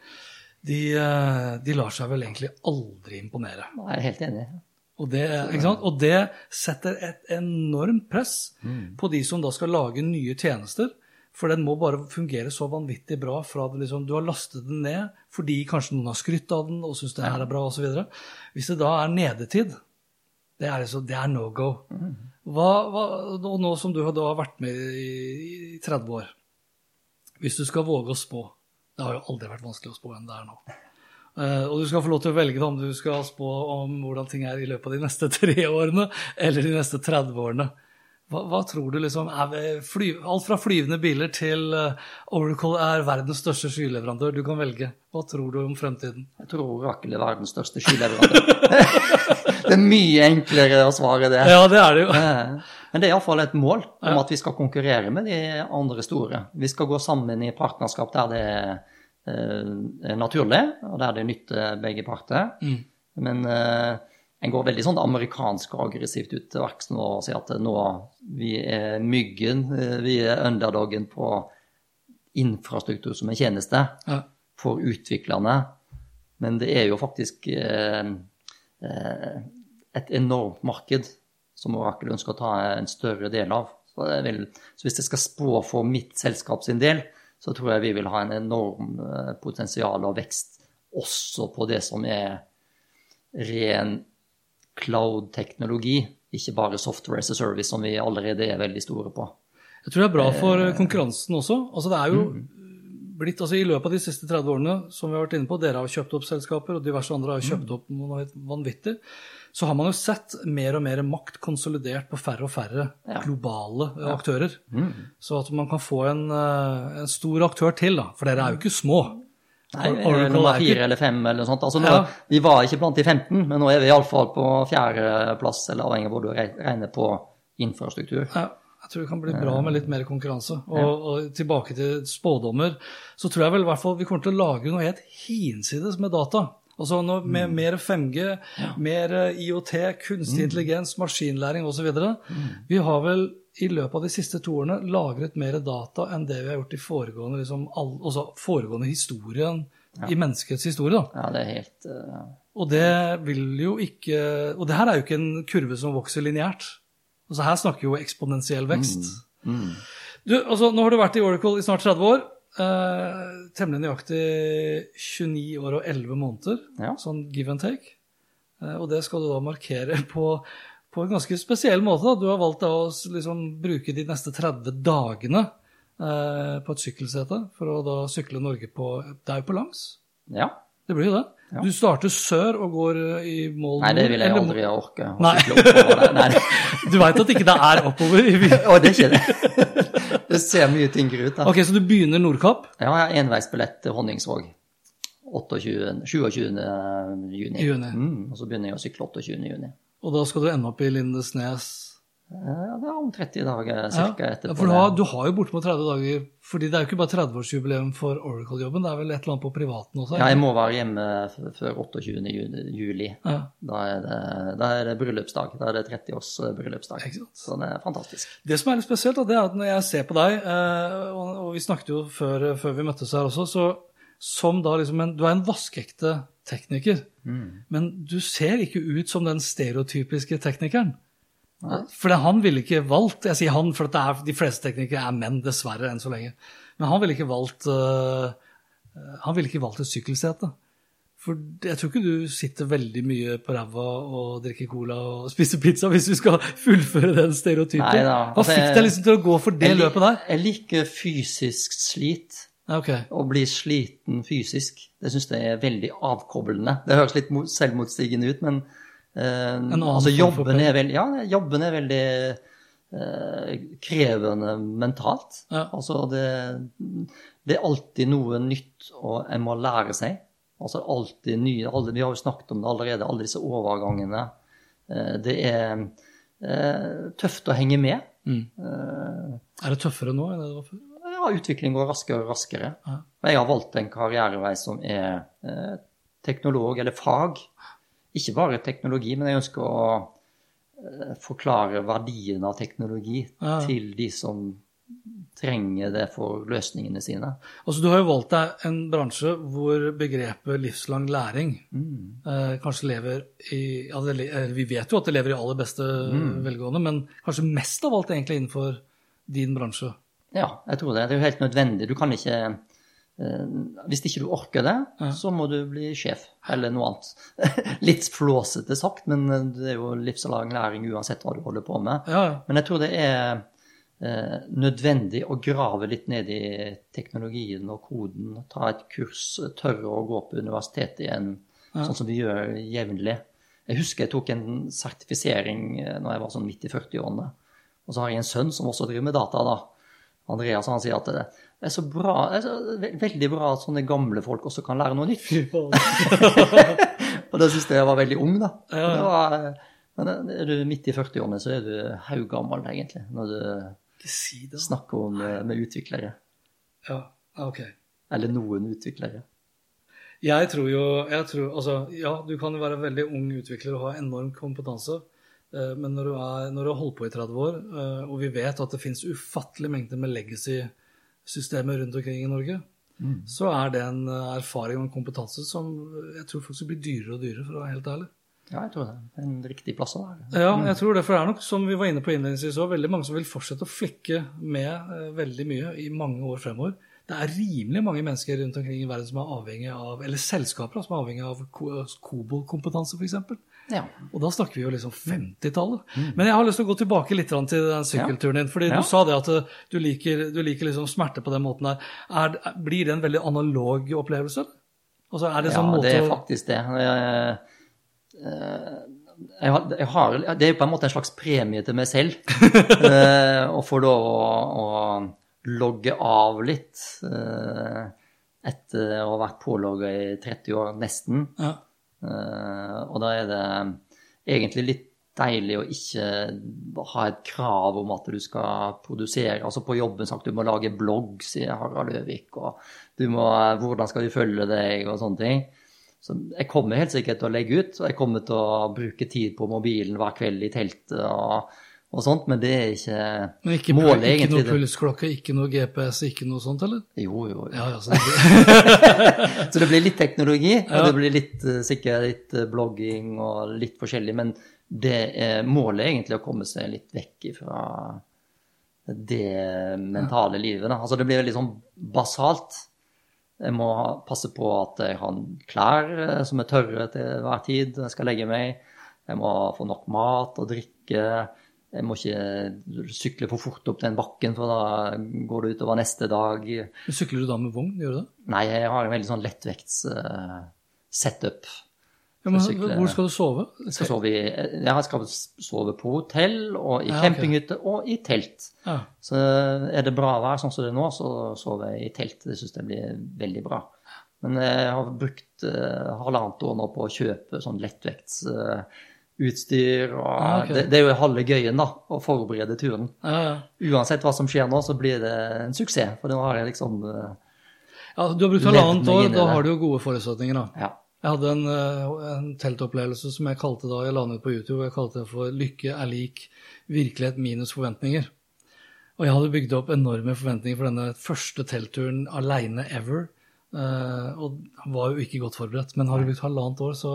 de, eh, de lar seg vel egentlig aldri imponere. Jeg er helt enig. Og det, og det setter et enormt press på de som da skal lage nye tjenester. For den må bare fungere så vanvittig bra fra det liksom, du har lastet den ned fordi kanskje noen har skrytt av den og syns det her er bra osv. Hvis det da er nedetid, det er, liksom, det er no go. Hva, hva, og nå som du har vært med i, i 30 år, hvis du skal våge å spå Det har jo aldri vært vanskelig å spå enn det er nå. Eh, og du skal få lov til å velge om du skal spå om hvordan ting er i løpet av de neste (laughs) tre årene eller de neste 30 årene. Hva, hva tror du liksom fly, Alt fra flyvende biler til eh, Oracle er verdens største skyleverandør. Du kan velge. Hva tror du om fremtiden? Jeg tror Oracle er verdens største skyleverandør. (laughs) det er mye enklere å svare det. Ja, det er det jo. Men det er iallfall et mål om at vi skal konkurrere med de andre store. Vi skal gå sammen i partnerskap der det er naturlig, og der det nytter begge parter. Mm. Men eh, en går veldig sånn amerikansk og aggressivt ut til verks nå og sier at nå vi er myggen, eh, vi er underdogen på infrastruktur som en tjeneste Ja. for utviklerne. Men det er jo faktisk eh, eh, et enormt marked som Orakel ønsker å ta en større del av. Så, det vil, så hvis jeg skal spå for mitt selskap sin del, så tror jeg vi vil ha en enorm eh, potensial og vekst også på det som er ren cloud-teknologi, ikke bare software as a service, som vi allerede er veldig store på. Jeg tror det er bra for konkurransen også. Altså det er jo blitt, altså I løpet av de siste 30 årene, som vi har vært inne på, dere har kjøpt opp selskaper, og diverse andre har kjøpt opp noe helt vanvittig, så har man jo sett mer og mer makt konsolidert på færre og færre Ja. globale ja. aktører. Så at man kan få en, eh, en stor aktør til, da. For dere er jo ikke små. Nei, nummer er fire eller fem eller noe sånt. Altså, nå, Ja. Vi var ikke blant de 15, men nå er vi iallfall på fjerdeplass, eller avhengig av hvor du regner på infrastruktur. Ja, Jeg tror det kan bli bra med litt mer konkurranse. Og, og tilbake til spådommer, så tror jeg vel hvert fall vi kommer til å lage noe helt hinsides med data. Altså nå, med mer 5G, mer eh, IOT, kunstig intelligens, maskinlæring osv. Vi har vel i løpet av de siste to årene lagret mer data enn det vi har gjort i foregående, liksom, all, altså foregående historien i menneskets historie. da. Ja, det er helt Uh... Og det vil jo ikke Og det her er jo ikke en kurve som vokser lineært. Altså her snakker vi jo eksponentiell vekst. mm. Du, altså Nå har du vært i Oracle i snart 30 år. Eh, temmelig nøyaktig 29 år og 11 måneder, Ja. sånn give and take. Eh, og det skal du da markere på, på en ganske spesiell måte. da. Du har valgt da å liksom bruke de neste 30 dagene eh, på et sykkelsete for å da sykle Norge på Det er jo på langs. Ja. Det blir jo det. Ja. Du starter sør og går eh, i mål Nei, det vil jeg eller- aldri orke. Nei. Nei, (laughs) Du veit at ikke det er oppover? i byen. Å, det er ikke det. Det ser mye tyngre ut, da. Ok, Så du begynner Nordkapp Ja, jeg har enveisbillett til Honningsvåg 28, 27. juni. Juni. Mm, og så begynner jeg å sykle 28. juni. Og da skal du ende opp i Lindesnes. Ja, det er om 30 dager Ja, cirka etterpå. for du har, du har jo bortimot 30 dager, fordi det er jo ikke bare 30-årsjubileum for Oracle-jobben, det er vel et eller annet på privaten også? Ikke? Ja, jeg må være hjemme før 28. juli. Ja, Da er det, da er det bryllupsdag. Da er det 30-års bryllupsdag. Så det er fantastisk. Det som er litt spesielt, det er at når jeg ser på deg, eh, og, vi snakket jo før, før vi møttes her også, så som da liksom en, du er en vaskeekte tekniker, men du ser ikke ut som den stereotypiske teknikeren. For han ville ikke valgt Jeg sier han, for er, de fleste teknikere er menn, dessverre, enn så lenge. Men han ville ikke valgt øh, Han ville ikke valgt et sykkelsete. For jeg tror ikke du sitter veldig mye på ræva og drikker cola og (laughs) spiser pizza, hvis vi skal fullføre den stereotypen. Nei da, Hva altså, fikk deg liksom til å gå for det Jeg løpet der? Jeg liker fysisk slit. Okay. ok. Å bli sliten fysisk. Det syns jeg er veldig avkoblende. Det høres litt selvmotstigende selvmotsigende ut, men eh, altså, form for jobben, er veldig, ja, jobben er veldig eh, krevende mentalt. Ja. Altså, det, det er alltid noe nytt og en må lære seg. Altså alltid nye alle, Vi har jo snakket om det allerede, alle disse overgangene. Eh, det er eh, tøft å henge med. Mm. Eh, Er det tøffere nå enn det var før? ja, utvikling går raskere og raskere. Ja. Jeg har valgt en karrierevei som er eh, teknolog, eller fag. Ikke bare teknologi, men jeg ønsker å eh, forklare verdien av teknologi Ja. til de som trenger det for løsningene sine. Altså, du har jo valgt deg en bransje hvor begrepet livslang læring eh, kanskje lever i ja, det, eh, Vi vet jo at det lever i aller beste velgående, men kanskje mest av alt egentlig innenfor din bransje. Ja, jeg tror det. Det er jo helt nødvendig. Du kan ikke Hvis ikke du orker det, Ja. så må du bli sjef, eller noe annet. (laughs) Litt flåsete sagt, men eh, det er jo livslang læring uansett hva du holder på med. Ja, ja. Men jeg tror det er eh, nødvendig å grave litt ned i teknologien og koden. Ta et kurs, tørre å gå på universitetet igjen, sånn som vi gjør jevnlig. Jeg husker jeg tok en sertifisering eh, når jeg var sånn midt i 40-årene. Og så har jeg en sønn som også driver med data, da. Andreas han sier at det er så bra, er så ve- veldig bra at sånne gamle folk også kan lære noe nytt. (laughs) Og det syns jeg var veldig ung, da. Ja, ja. Var, men er du midt i 40-årene, så er du haugammel, egentlig, når du snakker om eh, med utviklere. Ja, ok. Eller noen utviklere. Jeg tror jo jeg tror, altså, Ja, du kan jo være veldig ung utvikler og ha enorm kompetanse. Eh, Men når du, er, når du har holdt på i 30 år, eh, og vi vet at det finnes ufattelig mengder med legacy-systemer rundt omkring i Norge, så er det en eh, erfaring og en kompetanse som jeg tror faktisk blir dyrere og dyrere, for å være helt ærlig. Ja, jeg tror det. Er en riktig plass å være. Ja, jeg tror det, for det er nok, som vi var inne på innledningsvis òg, veldig mange som vil fortsette å flikke med veldig mye i mange år fremover. Det er rimelig mange mennesker rundt omkring i verden som er avhengig av, eller selskaper som er avhengig av ko- Kobol-kompetanse, f.eks. Ja. Og da snakker vi jo liksom 50-tallet. Men jeg har lyst til å gå tilbake litt til den sykkelturen din. fordi Ja. du sa det at eh, du liker, du liker liksom smerte på den måten der. Er, blir det en veldig analog opplevelse? Altså, er det ja, sånn måte det er faktisk det. Jeg, eh, jeg jeg har, det er jo på en måte en slags premie til meg selv (laughs) eh, å få lov å, å logge av litt eh, etter å ha vært pålogga i 30 år, nesten. ja. Eh, og da er det egentlig litt deilig å ikke ha et krav om at du skal produsere. Altså på jobben sagt du må lage blogg, sier Harald Løvik, og du må, hvordan skal vi følge deg, og sånne ting. Så jeg kommer helt sikkert til å legge ut, og jeg kommer til å bruke tid på mobilen hver kveld i teltet og, og sånt, men det er ikke, Men ikke, målet, ikke egentlig. noe pulsklokke, ikke noe GPS, ikke noe sånt, eller? Jo, jo. jo. Ja, ja, så det, (laughs) Så det blir litt teknologi, og det blir litt, eh, sikkert litt eh, blogging og litt forskjellig, men det er, målet egentlig å komme seg litt vekk fra det mentale livet. Da. Altså det blir veldig sånn basalt. Jeg må passe på at jeg har klær eh, som er tørre til hver tid jeg skal legge meg. Jeg må få nok mat og drikke. Jeg må ikke sykle for fort opp den bakken, for da går det utover neste dag. Sykler du da med vogn, gjør du det? Nei, jeg har en veldig sånn lettvekts eh, setup. Ja, men hvor skal du sove? Jeg skal sove, i, jeg skal sove på hotell og i Ja, campinghytte campinghytte og i telt. Ja. Så er det bra vær sånn som det er nå, så sover jeg i telt. Det syns jeg blir veldig bra. Men jeg har brukt eh, halvannet år nå på å kjøpe sånn lettvektsutstyr. og Ah, okay. det, det er jo halve gøyen, da, å forberede turen. Ja, ja. Uansett hva som skjer nå, så blir det en suksess. For nå har jeg liksom eh, ja, du har brukt halvannet år, da har du jo gode forutsetninger, da. Ja. Jeg hadde en, eh, en teltopplevelse som jeg kalte da, jeg la den ut på YouTube, jeg kalte det for 'Lykke er lik virkelighet minus forventninger'. Og jeg hadde bygd opp enorme forventninger for denne første teltturen aleine ever. eh, og var jo ikke godt forberedt. Men har du brukt halvannet år, så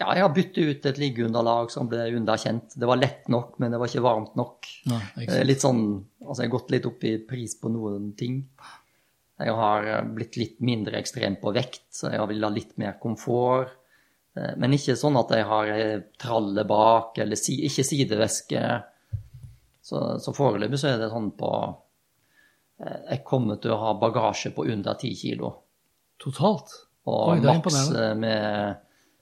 ja, jeg har byttet ut et liggeunderlag som ble underkjent. Det var lett nok, men det var ikke varmt nok. Nei, ikke Eh. Litt sånn, altså Jeg har gått litt opp i pris på noen ting. Jeg har eh, blitt litt mindre ekstrem på vekt, så jeg vil ha litt mer komfort. Eh, Men ikke sånn at jeg har tralle bak, eller si, ikke sideveske. Så, så foreløpig så er det sånn på Jeg kommer til å ha bagasje på under 10 kilo. Totalt. Og Oi, det er maks med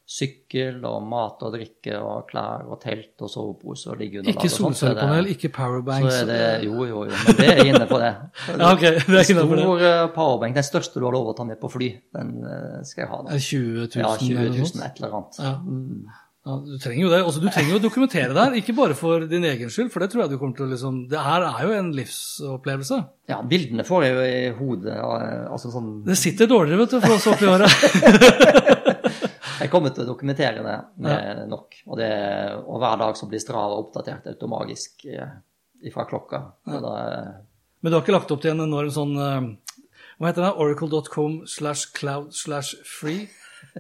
sykkel og mat og drikke og klær og telt og sovepose og liggeunderlag. Ikke og så er det- solcellepanel, ikke så powerbanks. er det, jo, jo, jo, men det er inne på det. (laughs) Ja, ok, det er inne på det. Stor eh, powerbank, den største du har lov å ta med på fly, den eh, skal jeg ha Da. 20 000 Ja, 20 eller 000, noe et eller annet. Ja. Ja, du trenger jo det. Også, du trenger jo å dokumentere det her, ikke bare for din egen skyld, for det tror jeg du kommer til å liksom Det her er jo en livsopplevelse. Ja, bildene får jeg jo i hodet. eh, Altså sånn Det sitter dårligere, vet du, for oss oppi året. (laughs) Jeg kommer til å dokumentere det med nok. Og, det, og hver dag så blir Strava oppdatert automagisk eh, fra klokka. Ja. da, Men du har ikke lagt opp til en enorm sånn eh, Hva heter det? Oracle.com slash cloud slash free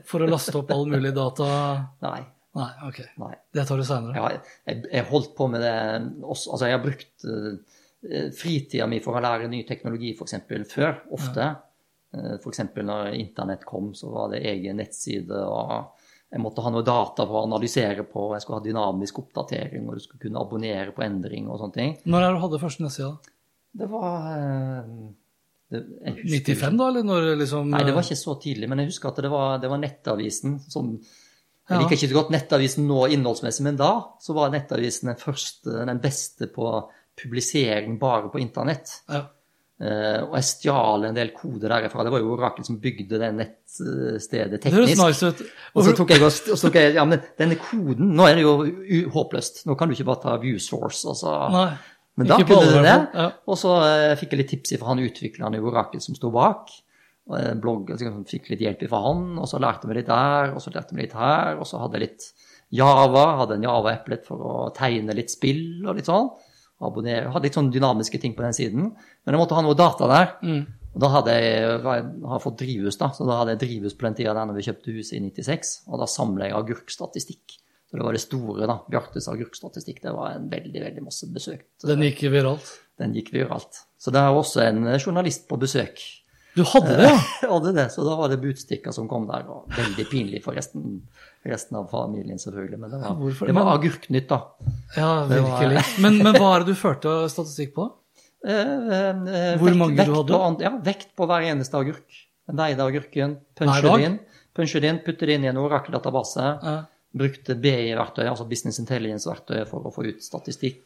for å laste opp all mulig data? (laughs) nei. Nei, ok. nei. Det tar du seinere. Har, jeg, jeg holdt på med det også, Altså, jeg har brukt uh, fritida mi for å lære ny teknologi, f.eks. før, ofte. Uh, f.eks. når internett kom, så var det egen nettside, og jeg måtte ha noe data for å analysere på. Jeg skulle ha dynamisk oppdatering, og du skulle kunne abonnere på endring og sånne ting. Når er du hadde første nettside? Det var eh, det, husker 95, da, eller når liksom Nei, det var ikke så tidlig, men jeg husker at det var, det var Nettavisen som Jeg liker ikke så godt Nettavisen nå innholdsmessig, men da så var Nettavisen den første, den beste på publisering bare på internett. Ja. Eh, og jeg stjal en del kode derifra. Det var jo Orakel som bygde det nettstedet teknisk. nice. Og så tok jeg og og så tok jeg, ja, men denne koden, nå er det jo håpløst. Nå kan du ikke bare ta view source, og Nei. men da kunne du det. Ja. Og så eh, fikk jeg litt tips fra han utvikleren i Orakel som sto bak. Blogg, så jeg fikk litt hjelp fra han, og så lærte vi litt der, og så lærte vi litt her, og så hadde jeg litt Java, hadde en Java-eplet for å tegne litt spill og litt sånn. Abonnere, hadde litt sånn dynamiske ting på den siden. Men jeg måtte ha noe data der. Mm. Og da hadde jeg, jeg fått drivhus, da, så da hadde jeg drivhus på den tida der når vi kjøpte huset i 96, og da samlet jeg agurkstatistikk. Så det var det store, da. Bjartes agurkstatistikk. Det var en veldig, veldig masse besøk. Den gikk viralt. Den gikk viralt. Så det er også en journalist på besøk. Du hadde det, ja? (laughs) Hadde det, så da var det budstikker som kom der. og Veldig pinlig for resten, resten av familien, selvfølgelig. Men det var, hvorfor- det var Agurknytt, da. Ja, Ja, var- virkelig. Men, men hva er det du førte statistikk på? Eh, eh, Hvor vekt- mange vekt du hadde? An- ja, vekt på hver eneste agurk. Veide agurken, punsje det inn, punsje det inn, putte det inn i en orakeldatabase. Ja. Brukte BI-verktøy, altså Business Intelligence-verktøy, for å få ut statistikk.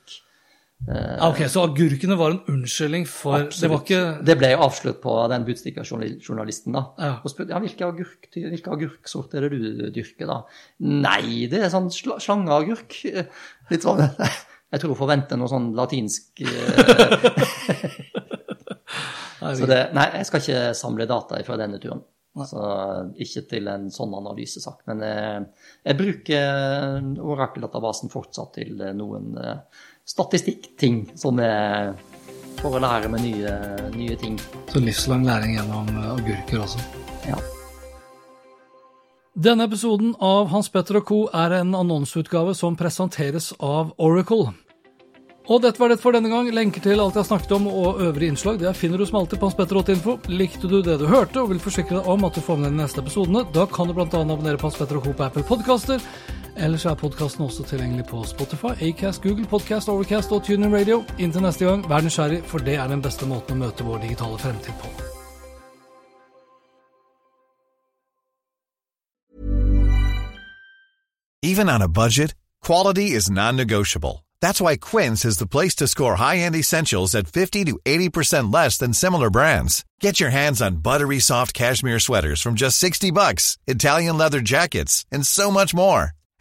Uh, ok, Så agurkene var en unnskyldning for absolutt. Det var ikke Det ble jo avslørt på den budstikkerjournalisten, da. Ja. Og spurte ja, hvilke, agurk, hvilke agurksort er det du dyrker, da? Nei, det er sånn sl slangeagurk. Litt sånn Jeg tror hun forventer noe sånn latinsk uh, Så det, nei, jeg skal ikke samle data fra denne turen. Så ikke til en sånn analysesak. Men jeg, jeg bruker Orakel-databasen fortsatt til noen eh, statistikkting som er for å lære meg nye, nye ting. Så livslang læring gjennom eh, agurker også. Ja. Denne episoden av Hans Petter og co. er en annonseutgave som presenteres av Oracle. Og dette var det for denne gang. Lenker til alt jeg har snakket om og øvrige innslag det finner du som alltid på hanspetter.info. Likte du det du hørte og vil forsikre deg om at du får med deg de neste episodene, da kan du bl.a. abonnere på Hans Petter og Co. på Apple Podcaster. Ellers er podkasten også tilgjengelig på Spotify, Acast, Google Podcast, Overcast og Radio. Inntil neste gang, vær nysgjerrig, for det er den beste måten å møte vår digitale fremtid på. Even on a budget, quality is non-negotiable. That's why Quince is the place to score high-end essentials at 50 to 80% less than similar brands. Get your hands on buttery soft cashmere sweaters from just 60 bucks, Italian leather jackets, and so much more.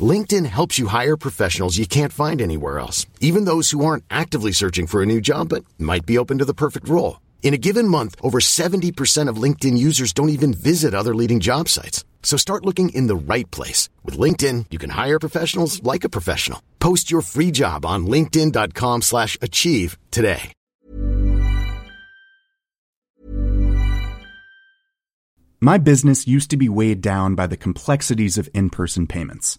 LinkedIn helps you hire professionals you can't find anywhere else, even those who aren't actively searching for a new job but might be open to the perfect role. In a given month, over 70% of LinkedIn users don't even visit other leading job sites. So start looking in the right place. With LinkedIn, you can hire professionals like a professional. Post your free job on linkedin.com slash achieve today. My business used to be weighed down by the complexities of in-person payments.